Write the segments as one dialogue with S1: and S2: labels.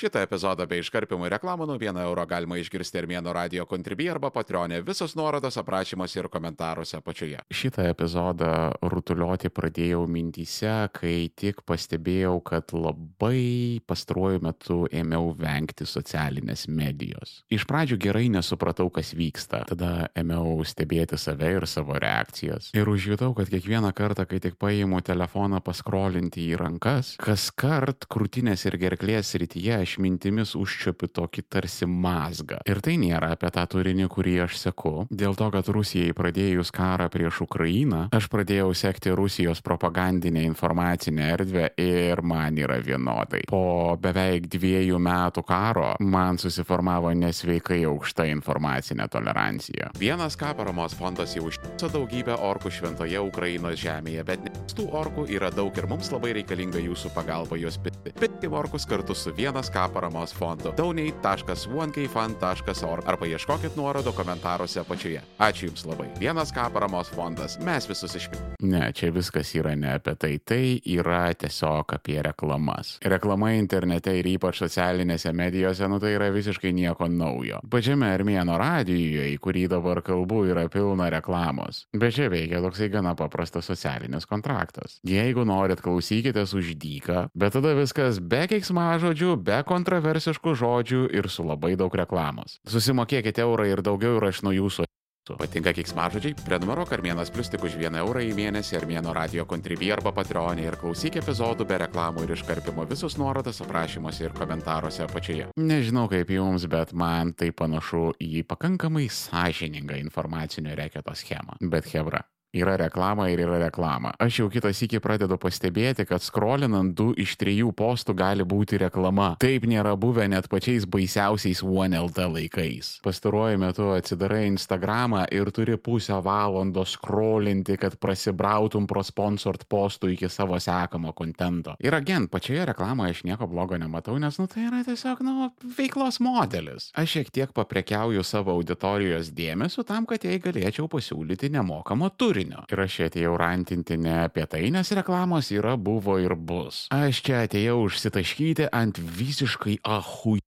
S1: Šitą epizodą bei iškarpimų reklamų nuo 1 euro galima išgirsti Armėno radio kontribį arba patronė. Visos nuorodos aprašymuose ir komentaruose apačioje. Šitą epizodą rutuliuoti pradėjau mintyse, kai tik pastebėjau, kad labai pastaruoju metu ėmiau vengti socialinės medijos. Iš pradžių gerai nesupratau, kas vyksta. Tada ėmiau stebėti save ir savo reakcijas. Ir užjutau, kad kiekvieną kartą, kai tik paimu telefoną paskrolinti į rankas, kas kart krūtinės ir gerklės rytyje aš mintimis užčiopiu tokį tarsi mazgą. Ir tai nėra apie tą turinį, kurį aš seku. Dėl to, kad Rusijai pradėjus karą prieš Ukrainą, aš pradėjau sekti Rusijos propagandinę informacinę erdvę ir man yra vienodai. Po beveik dviejų metų karo man susiformavo nesveikai aukšta informacinė tolerancija. Vienas ką paramos fondas jau užtiso daugybę orkų šventoje Ukrainos žemėje, bet tų orkų yra daug ir mums labai reikalinga jūsų pagalba juos pitti. Pitti orkus kartu su vienas ką paramos fondu. donate.onekfund.org arba ieškokit nuorodų komentaruose apačioje. Ačiū Jums labai. Vienas ką paramos fondas. Mes visus išpildėme. Ne, čia viskas yra ne apie tai. Tai yra tiesiog apie reklamas. Reklama internete ir ypač socialinėse medijose, nu tai yra visiškai nieko naujo. Pačiame Armėno radijoje, į kurį dabar kalbu, yra pilna reklamos. Bet čia veikia toksai gana paprastas socialinis kontraktas. Jeigu norit, klausykitės už dyką, bet tada viskas be keiksmažodžių, be kontroversiškų žodžių ir su labai daug reklamos. Susimokėkite eurą ir daugiau ir aš nuo jūsų. Patinka kiksmažodžiai? Prenumeruok Armėnas Plus tik už 1 eurą į mėnesį Armėno radio kontribį arba Patreonė ir klausyk epizodų be reklamų ir iškarpimo visus nuorodas aprašymuose ir komentaruose apačioje. Nežinau kaip jums, bet man tai panašu į pakankamai sąžiningą informacinio reketo schemą. Bet Hebra, Yra reklama ir yra reklama. Aš jau kitas iki pradedu pastebėti, kad skrolinant du iš trijų postų gali būti reklama. Taip nėra buvę net pačiais baisiausiais OneLT laikais. Pastaruoju metu atsidarai Instagramą ir turi pusę valandos skrolinti, kad prasibrautum pro sponsort postų iki savo sekamo kontento. Ir agent, pačioje reklamoje aš nieko blogo nematau, nes, nu, tai yra tiesiog, nu, veiklos modelis. Aš šiek tiek paprekiauju savo auditorijos dėmesiu tam, kad jai galėčiau pasiūlyti nemokamą turinį turinio. Ir aš atėjau rantinti ne apie tai, nes reklamos yra, buvo ir bus. Aš čia atėjau užsitaškyti ant visiškai ahui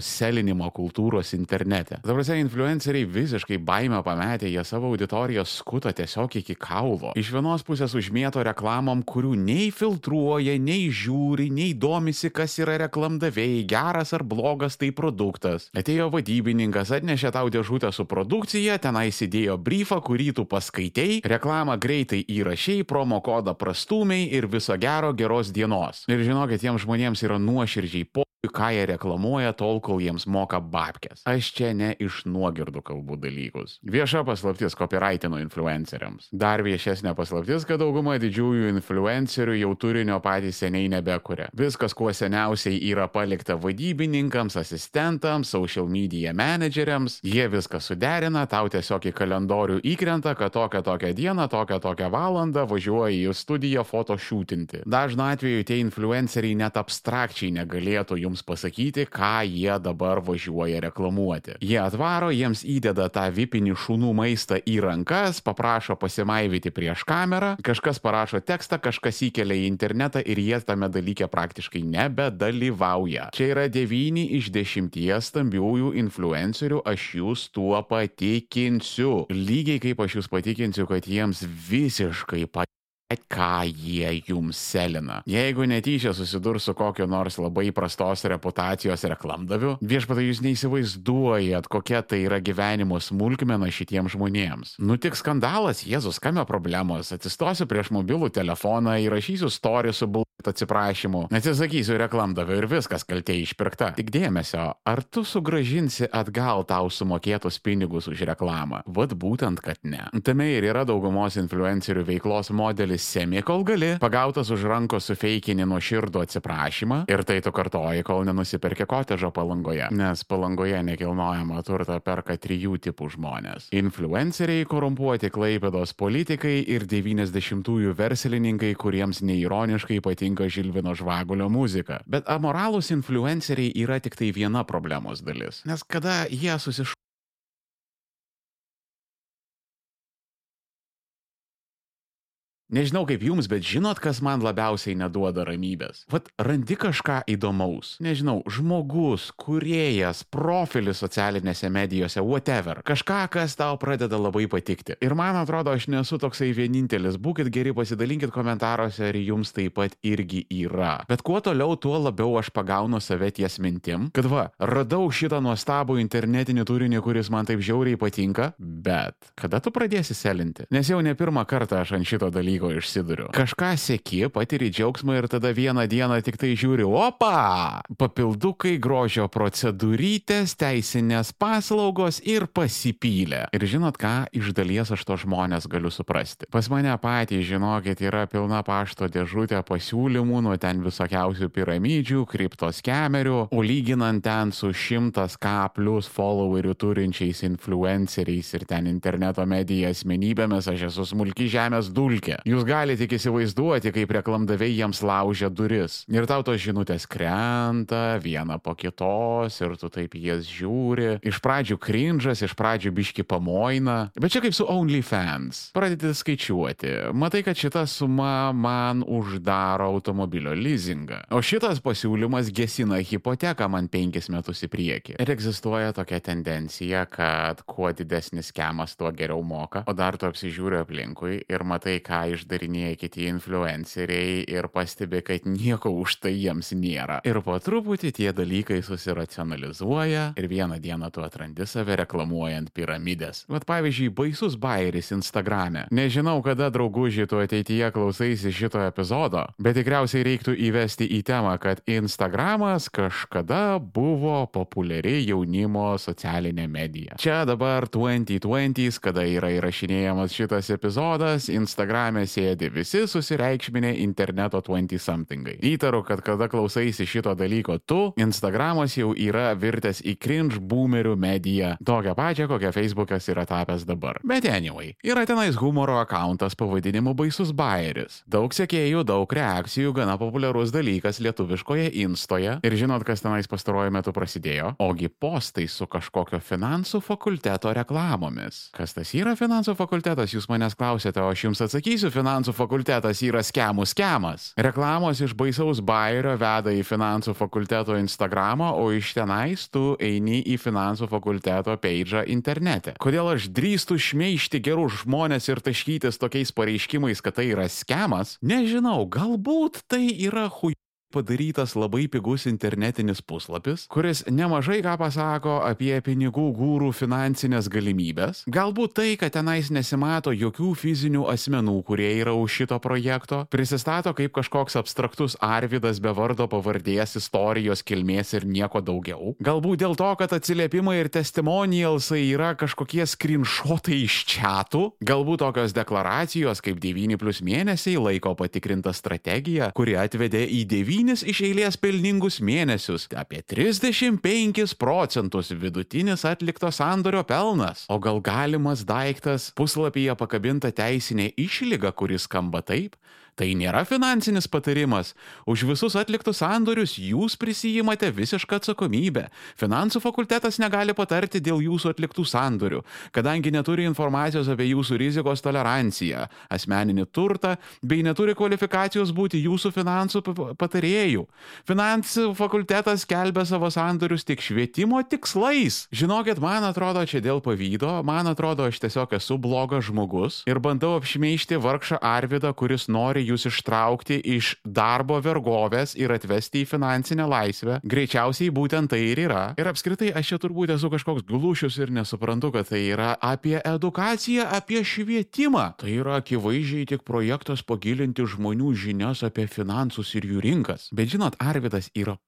S1: selinimo kultūros internete. Dabar influenceriai visiškai baimę pametė, jie savo auditoriją skuta tiesiog iki kaulo. Iš vienos pusės užmėto reklamom, kurių nei filtruoja, nei žiūri, nei domisi, kas yra reklamdavėjai, geras ar blogas tai produktas. Atėjo vadybininkas, atnešė tau dėžutę su produkcija, tenai įsidėjo briefą, kurį tu paskaitėjai, reklamą greitai įrašiai, promo kodą prastumiai ir viso gero geros dienos. Ir žinokit, tiems žmonėms yra nuoširdžiai po ką jie reklamuoja tol, kol jiems moka babkės. Aš čia ne iš nuogirdų kalbų dalykus. Vieša paslaptis copyrightino influenceriams. Dar viešesnė paslaptis, kad dauguma didžiųjų influencerių jau turinio patys seniai nebekuria. Viskas, kuo seniausiai yra palikta vadybininkams, asistentams, social media manageriams, jie viską suderina, tau tiesiog į kalendorių įkrenta, kad tokią tokią dieną, tokią tokią valandą važiuoji į studiją fotošūtinti. Dažnu atveju tie influenceriai net abstrakčiai negalėtų jums jums pasakyti, ką jie dabar važiuoja reklamuoti. Jie atvaro, jiems įdeda tą vipinį šunų maistą į rankas, paprašo pasimaivyti prieš kamerą, kažkas parašo tekstą, kažkas įkelia į internetą ir jie tame dalyke praktiškai nebedalyvauja. Čia yra 9 iš 10 stambiųjų influencerių, aš jūs tuo patikinsiu. Lygiai kaip aš jūs patikinsiu, kad jiems visiškai pat ką jie jums selina. Jeigu netyčia susidurs su kokio nors labai prastos reputacijos reklamdaviu, viešpatai jūs neįsivaizduojat, kokia tai yra gyvenimo smulkmena šitiems žmonėms. Nu tik skandalas, Jėzus, kame problemos, atsistosiu prieš mobilų telefoną, įrašysiu storį su bul atsiprašymu, atsisakysiu reklamdaviu ir viskas kaltė išpirkta. Tik dėmesio, ar tu sugražinsi atgal tau sumokėtus pinigus už reklamą? Vat būtent, kad ne. Tame ir yra daugumos influencerių veiklos modelis semi, kol gali, pagautas už rankos sufeikinį nuo širdų atsiprašymą ir tai tu kartoji, kol nenusiperki kotežo palangoje, nes palangoje nekilnojamą turtą perka trijų tipų žmonės - influenceriai, korumpuoti klaipėdos politikai ir 90-ųjų verslininkai, kuriems neironiškai patinka Žilvino žvagulio muzika. Bet amoralūs influenceriai yra tik tai viena problemos dalis, nes kada jie susiš Nežinau kaip jums, bet žinot, kas man labiausiai neduoda ramybės. Vat randi kažką įdomaus. Nežinau, žmogus, kuriejas, profilis socialinėse medijose, whatever. Kažką, kas tau pradeda labai patikti. Ir man atrodo, aš nesu toksai vienintelis. Būkit geri, pasidalinkit komentaruose, ar jums taip pat irgi yra. Bet kuo toliau, tuo labiau aš pagaunu save ties mintim, kad va, radau šitą nuostabų internetinį turinį, kuris man taip žiauriai patinka, bet kada tu pradėsi selinti? Nes jau ne pirmą kartą aš ant šito dalyko išsiduriu. Kažką sėki, patiri džiaugsmą ir tada vieną dieną tik tai žiūri, opa! Papildukai, grožio procedūrytės, teisinės paslaugos ir pasipylė. Ir žinot ką, iš dalies aš to žmonės galiu suprasti. Pas mane patys, žinokit, yra pilna pašto dėžutė pasiūlymų nuo ten visokiausių piramidžių, kriptos kemerių, o lyginant ten su 100k plus followerių turinčiais influenceriais ir ten interneto medijų asmenybėmis, aš esu smulki žemės dulkė. Jūs galite tik įsivaizduoti, kaip reklamdaviai jiems laužia duris. Ir tau tos žinutės krenta viena po kitos ir tu taip jas žiūri. Iš pradžių cringe'as, iš pradžių biški pamoina. Bet čia kaip su OnlyFans. Pradedi skaičiuoti. Matai, kad šita suma man uždaro automobilio leasingą. O šitas pasiūlymas gesina hipoteką man penkis metus į priekį. Ir egzistuoja tokia tendencija, kad kuo didesnis kemas, tuo geriau moka. O dar tu apsižiūri aplinkui ir matai, ką išdarinėja kiti influenceriai ir pastebi, kad nieko už tai jiems nėra. Ir po truputį tie dalykai susiracionalizuoja ir vieną dieną tu atrandi save reklamuojant piramidės. Vat pavyzdžiui, baisus bairis Instagrame. Nežinau, kada draugužiai tu ateityje klausaisi šito epizodo, bet tikriausiai reiktų įvesti į temą, kad Instagramas kažkada buvo populiari jaunimo socialinė medija. Čia dabar 2020, kada yra įrašinėjamas šitas epizodas, Instagrame sėdi visi susireikšminę interneto 20 something. Įtaru, kad kada klausaisi šito dalyko tu, Instagramas jau yra virtęs į cringe boomerių mediją, tokią pačią, kokią Facebookas yra tapęs dabar. Bet anyway, yra tenais humoro akantas pavadinimu Baisus Bairis. Daug sekėjų, daug reakcijų, gana populiarus dalykas lietuviškoje instoje. Ir žinot, kas tenais pastaruoju metu prasidėjo? Ogi postai su kažkokio finansų fakulteto reklamomis. Kas tas yra finansų fakultetas, jūs manęs klausėte, o aš jums atsakysiu, finansų fakultetas yra skemų skemas. Reklamos iš baisaus bairio veda į finansų fakulteto Instagramą, o iš tenais tu eini į finansų fakulteto peidžą internete. Kodėl aš drįstu šmeišti gerus žmonės ir taškytis tokiais pareiškimais, kad tai yra skemas? Nežinau, galbūt tai yra hui padarytas labai pigus internetinis puslapis, kuris nemažai ką pasako apie pinigų gūrų finansinės galimybės. Galbūt tai, kad tenais nesimato jokių fizinių asmenų, kurie yra už šito projekto, prisistato kaip kažkoks abstraktus Arvidas be vardo pavardės, istorijos kilmės ir nieko daugiau. Galbūt dėl to, kad atsiliepimai ir testimonialsai yra kažkokie screenshotai iš čatų, galbūt tokios deklaracijos kaip 9 plus mėnesiai laiko patikrinta strategija, kuri atvedė į 9 devynis iš eilės pelningus mėnesius, apie 35 procentus vidutinis atlikto sandorio pelnas. O gal galimas daiktas puslapyje pakabinta teisinė išlyga, kuris skamba taip? Tai nėra finansinis patarimas. Už visus atliktus sandorius jūs prisijimate visišką atsakomybę. Finansų fakultetas negali patarti dėl jūsų atliktų sandorių, kadangi neturi informacijos apie jūsų rizikos toleranciją, asmeninį turtą bei neturi kvalifikacijos būti jūsų finansų patarėjų. Finansų fakultetas kelbia savo sandorius tik švietimo tikslais. Žinokit, man atrodo čia dėl pavydo, man atrodo aš tiesiog esu blogas žmogus ir bandau apšmeišti vargšą Arvidą, kuris nori jūs ištraukti iš darbo vergovės ir atvesti į finansinę laisvę. Greičiausiai būtent tai ir yra. Ir apskritai aš čia turbūt esu kažkoks glušius ir nesuprantu, kad tai yra apie edukaciją, apie švietimą. Tai yra akivaizdžiai tik projektas pagilinti žmonių žinias apie finansus ir jų rinkas. Bet žinot, Arvidas yra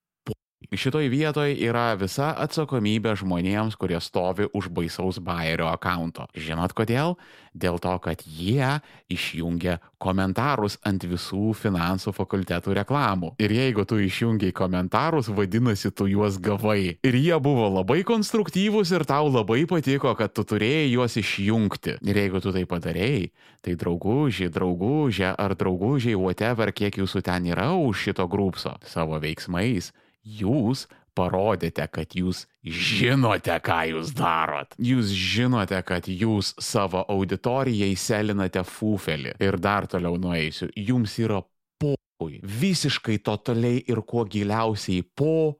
S1: Šitoj vietoj yra visa atsakomybė žmonėms, kurie stovi už baisaus bairio akanto. Žinot kodėl? Dėl to, kad jie išjungia komentarus ant visų finansų fakultetų reklamų. Ir jeigu tu išjungiai komentarus, vadinasi, tu juos gavai. Ir jie buvo labai konstruktyvūs ir tau labai patiko, kad tu turėjai juos išjungti. Ir jeigu tu tai padarėjai, tai draugužiai, draugužė ar draugužiai, whatever, kiek jūsų ten yra už šito grupso, savo veiksmais jūs parodėte, kad jūs žinote, ką jūs darot. Jūs žinote, kad jūs savo auditorijai selinate fufelį. Ir dar toliau nueisiu. Jums yra poi. Visiškai totaliai ir kuo giliausiai po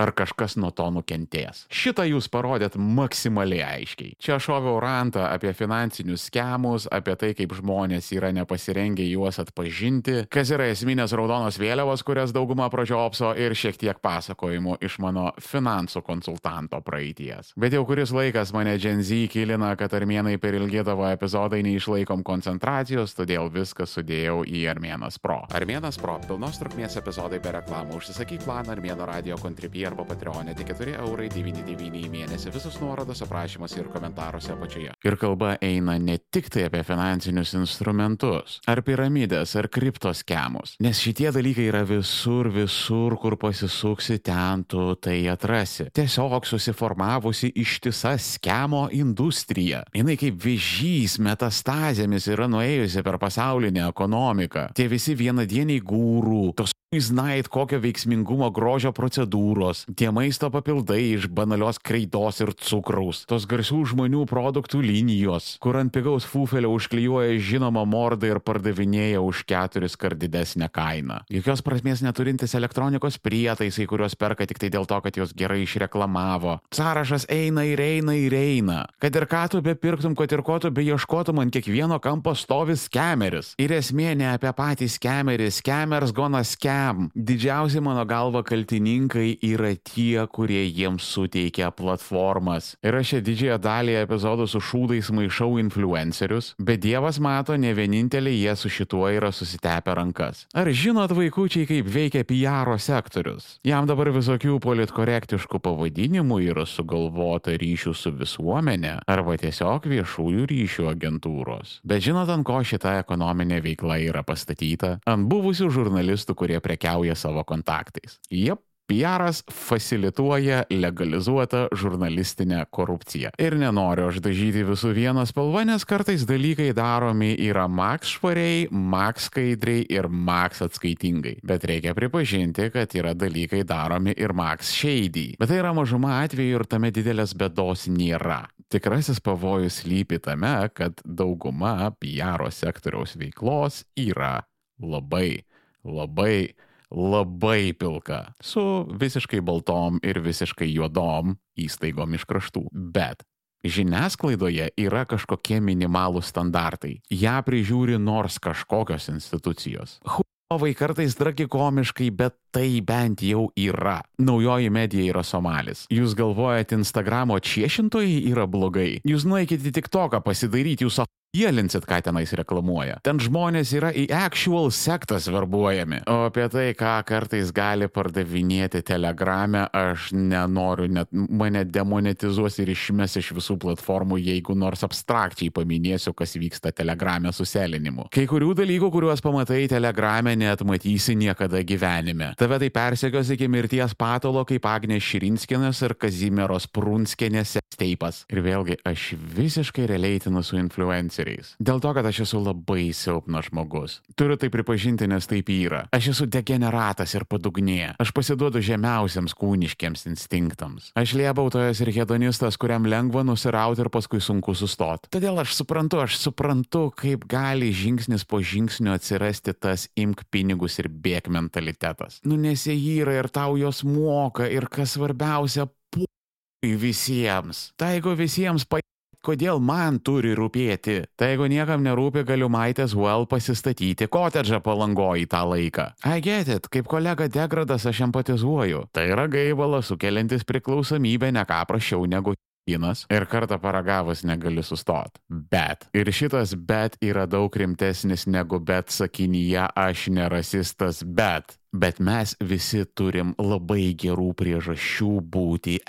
S1: ar kažkas nuo to nukentės. Šitą jūs parodėt maksimaliai aiškiai. Čia šoviau rantą apie finansinius skemus, apie tai, kaip žmonės yra nepasirengę juos atpažinti, kas yra esminės raudonos vėliavos, kurias dauguma pražiopso ir šiek tiek pasakojimų iš mano finansų konsultanto praeities. Bet jau kuris laikas mane Gen Z kilina, kad armėnai per ilgi tavo epizodai neišlaikom koncentracijos, todėl viską sudėjau į Armėnas Pro. Armėnas Pro - pilnos trukmės epizodai be reklamų. Užsisakyk planą Armėno radio kontribuciją Steepy arba Patreonė tik 4 eurai 99 į mėnesį. Visus nuorodos aprašymuose ir komentaruose apačioje. Ir kalba eina ne tik tai apie finansinius instrumentus, ar piramidės, ar kriptoskemus. Nes šitie dalykai yra visur, visur, kur pasisuksi, ten tu tai atrasi. Tiesiog susiformavusi ištisa skemo industrija. Jis kaip vėžys metastazėmis yra nuėjusi per pasaulinę ekonomiką. Tie visi vienadieniai gūrų, tos Znait kokio veiksmingumo grožio procedūros, tie maisto papildai iš banalios kreidos ir cukraus, tos garsių žmonių produktų linijos, kur ant pigaus fufelio užklijuoja žinomą mordą ir pardavinėja už keturis kart didesnę kainą. Jokios prasmės neturintis elektronikos prietaisai, kuriuos perka tik tai dėl to, kad juos gerai išreklamavo. Sąrašas eina ir eina ir eina. Kad ir ką tu bepirktum, kad ir ko tu beieškotum, ant kiekvieno kampo stovi skemeris. Ir esmė ne apie patį skemerį, skemers gona skemeris jam. Didžiausi mano galva kaltininkai yra tie, kurie jiems suteikia platformas. Ir aš šią didžiąją dalį epizodų su šūdais maišau influencerius, bet Dievas mato, ne vienintelį jie su šituo yra susitepę rankas. Ar žinot vaikučiai, kaip veikia PR sektorius? Jam dabar visokių politkorektiškų pavadinimų yra sugalvota ryšių su visuomenė arba tiesiog viešųjų ryšių agentūros. Bet žinot, ant ko šita ekonominė veikla yra pastatyta? Ant buvusių žurnalistų, kurie prie prekiauja savo kontaktais. Jep. PR'as facilituoja legalizuotą žurnalistinę korupciją. Ir nenoriu aš dažyti visų vieną spalvą, nes kartais dalykai daromi yra maks švariai, maks skaidriai ir maks atskaitingai. Bet reikia pripažinti, kad yra dalykai daromi ir maks shady. Bet tai yra mažuma atveju ir tame didelės bėdos nėra. Tikrasis pavojus lypi tame, kad dauguma PR sektoriaus veiklos yra labai labai, labai pilka, su visiškai baltom ir visiškai juodom įstaigom iš kraštų. Bet žiniasklaidoje yra kažkokie minimalūs standartai. Ja prižiūri nors kažkokios institucijos. Huawei kartais tragikomiškai, bet tai bent jau yra. Naujoji medija yra Somalis. Jūs galvojate, Instagramo čiešintojai yra blogai? Jūs nueikite tik toką pasidaryti, jūs Jėlinsit, ką tenais reklamuoja. Ten žmonės yra į actual sektas verbuojami. O apie tai, ką kartais gali pardavinėti telegrame, aš nenoriu, net mane demonetizuos ir išmes iš visų platformų, jeigu nors abstrakčiai paminėsiu, kas vyksta telegrame su selinimu. Kai kurių dalykų, kuriuos pamatai telegrame, net matysi niekada gyvenime. Tave tai persekios iki mirties patolo, kaip Agnė Širinskinas ir Kazimieros Prunskienės steipas. Ir vėlgi, aš visiškai realiaitinu su influenceriu influenceriais. Dėl to, kad aš esu labai silpnas žmogus. Turiu tai pripažinti, nes taip yra. Aš esu degeneratas ir padugnė. Aš pasiduodu žemiausiams kūniškiams instinktams. Aš liebautojas ir hedonistas, kuriam lengva nusirauti ir paskui sunku sustoti. Todėl aš suprantu, aš suprantu, kaip gali žingsnis po žingsnio atsirasti tas imk pinigus ir bėk mentalitetas. Nu nes jie yra ir tau jos moka ir kas svarbiausia, visiems. Tai jeigu visiems pa kodėl man turi rūpėti? Tai jeigu niekam nerūpi, galiu maitės well pasistatyti kotedžą palangoji tą laiką. I get it, kaip kolega degradas aš empatizuoju. Tai yra gaivalas sukeliantis priklausomybę ne ką prašiau negu Kinas ir kartą paragavus negali sustoti. Bet. Ir šitas bet yra daug rimtesnis negu bet sakinyje aš nerasistas bet. Bet mes visi turim labai gerų priežasčių būti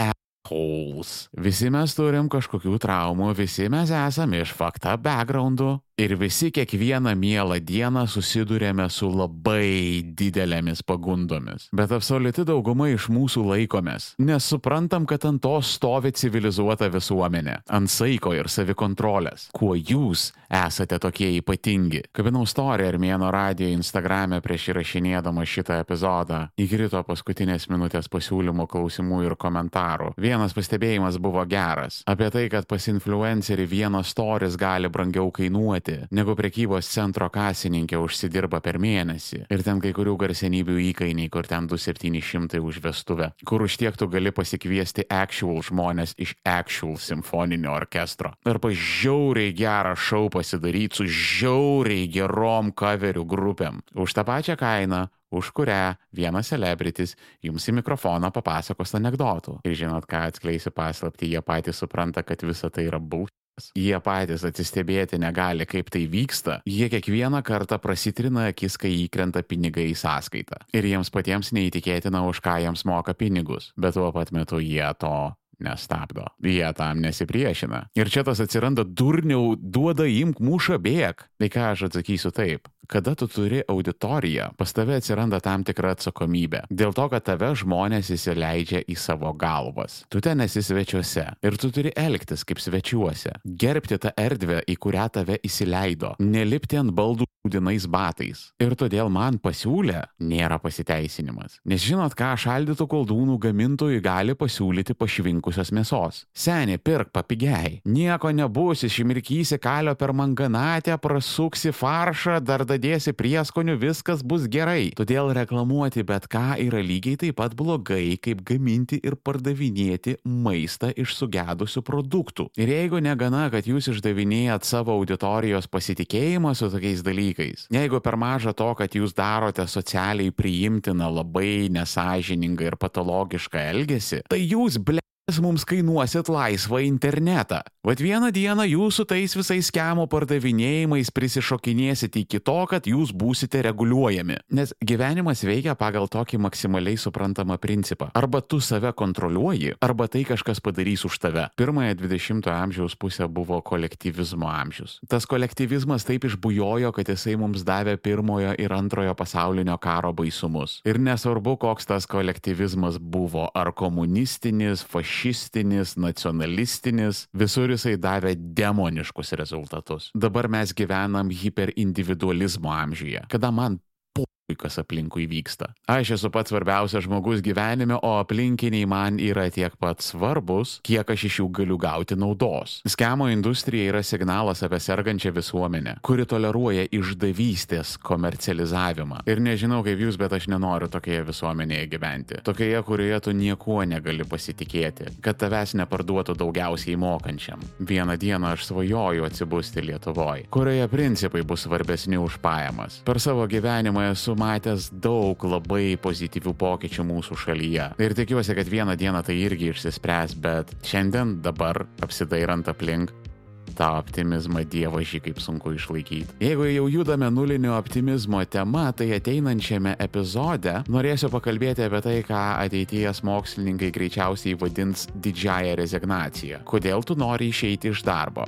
S1: e holes. Visi mes turim kažkokių traumų, visi mes esame iš fakta backgroundų. Ir visi kiekvieną mielą dieną susidurėme su labai didelėmis pagundomis. Bet absoliuti dauguma iš mūsų laikomės, nes suprantam, kad ant to stovi civilizuota visuomenė, ant saiko ir savikontrolės. Kuo jūs esate tokie ypatingi? Kabinau istoriją Armėno radio Instagram'e prieš įrašinėdama šitą epizodą. Įkrito paskutinės minutės pasiūlymų, klausimų ir komentarų. Vienas pastebėjimas buvo geras. Apie tai, kad pas influencerį vienas storis gali brangiau kainuoti parduoti, negu prekybos centro kasininkė užsidirba per mėnesį. Ir ten kai kurių garsenybių įkainiai, kur ten 2700 už vestuvę, kur už tiek tu gali pasikviesti actual žmonės iš actual simfoninio orkestro. Arba žiauriai gerą šou pasidaryti su žiauriai gerom coverių grupėm. Už tą pačią kainą už kurią vienas celebritis jums į mikrofoną papasakos anegdotų. Ir žinot, ką atskleisiu paslapti, jie patys supranta, kad visa tai yra bus. Jie patys atsistebėti negali, kaip tai vyksta. Jie kiekvieną kartą prasitrina akis, kai įkrenta pinigai į sąskaitą. Ir jiems patiems neįtikėtina, už ką jiems moka pinigus. Bet tuo pat metu jie to nestabdo. Jie tam nesipriešina. Ir čia tas atsiranda durniau, duoda imk mušą bėg. Tai ką aš atsakysiu taip. Kada tu turi auditoriją, pas tave atsiranda tam tikra atsakomybė. Dėl to, kad tave žmonės įsileidžia į savo galvas. Tu ten esi svečiuose ir tu turi elgtis kaip svečiuose. Gerbti tą erdvę, į kurią tave įsileido. Nelipti ant baldų būdinais batais. Ir todėl man pasiūlė nėra pasiteisinimas. Nes žinot, ką šaldytų koldūnų gamintojai gali pasiūlyti pašvinkusios mėsos. Seniai, pirk papigiai. Nieko nebus, išmirkysi kalio per manganatę, prasuksi faršą, dar dadėsi prieskonių, viskas bus gerai. Todėl reklamuoti bet ką yra lygiai taip pat blogai, kaip gaminti ir pardavinėti maistą iš sugedusių produktų. Ir jeigu negana, kad jūs išdavinėjat savo auditorijos pasitikėjimą su tokiais dalykais, jeigu per maža to, kad jūs darote socialiai priimtiną labai nesažiningą ir patologišką elgesį, tai jūs, ble mums kainuosit laisvą internetą. Vat vieną dieną jūs su tais visais skemo pardavinėjimais prisišokinėsite iki to, kad jūs būsite reguliuojami. Nes gyvenimas veikia pagal tokį maksimaliai suprantamą principą. Arba tu save kontroliuoji, arba tai kažkas padarys už tave. Pirmąją 20-ojo amžiaus pusę buvo kolektyvizmo amžius. Tas kolektyvizmas taip išbujojo, kad jisai mums davė pirmojo ir antrojo pasaulinio karo baisumus. Ir nesvarbu, koks tas kolektyvizmas buvo, ar komunistinis, fašistinis, nacionalistinis, visur jisai davė demoniškus rezultatus. Dabar mes gyvenam hiperindividualizmo amžiuje, kada man kas aplinkui vyksta. Aš esu pats svarbiausias žmogus gyvenime, o aplinkiniai man yra tiek pat svarbus, kiek aš iš jų galiu gauti naudos. Skemo industrija yra signalas apie sergančią visuomenę, kuri toleruoja išdavystės komercializavimą. Ir nežinau kaip jūs, bet aš nenoriu tokioje visuomenėje gyventi. Tokioje, kurioje tu niekuo negali pasitikėti, kad tavęs neparduotų daugiausiai mokančiam. Vieną dieną aš svajoju atsibusti Lietuvoje, kurioje principai bus svarbesni už pajamas. Per savo gyvenimą esu matęs daug labai pozityvių pokyčių mūsų šalyje. Ir tikiuosi, kad vieną dieną tai irgi išsispręs, bet šiandien dabar apsidairant aplink tą optimizmą dievažį kaip sunku išlaikyti. Jeigu jau judame nulinio optimizmo tema, tai ateinančiame epizode norėsiu pakalbėti apie tai, ką ateities mokslininkai greičiausiai vadins didžiąją rezignaciją. Kodėl tu nori išeiti iš darbo?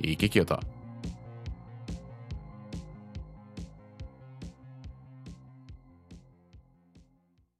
S1: Iki kito.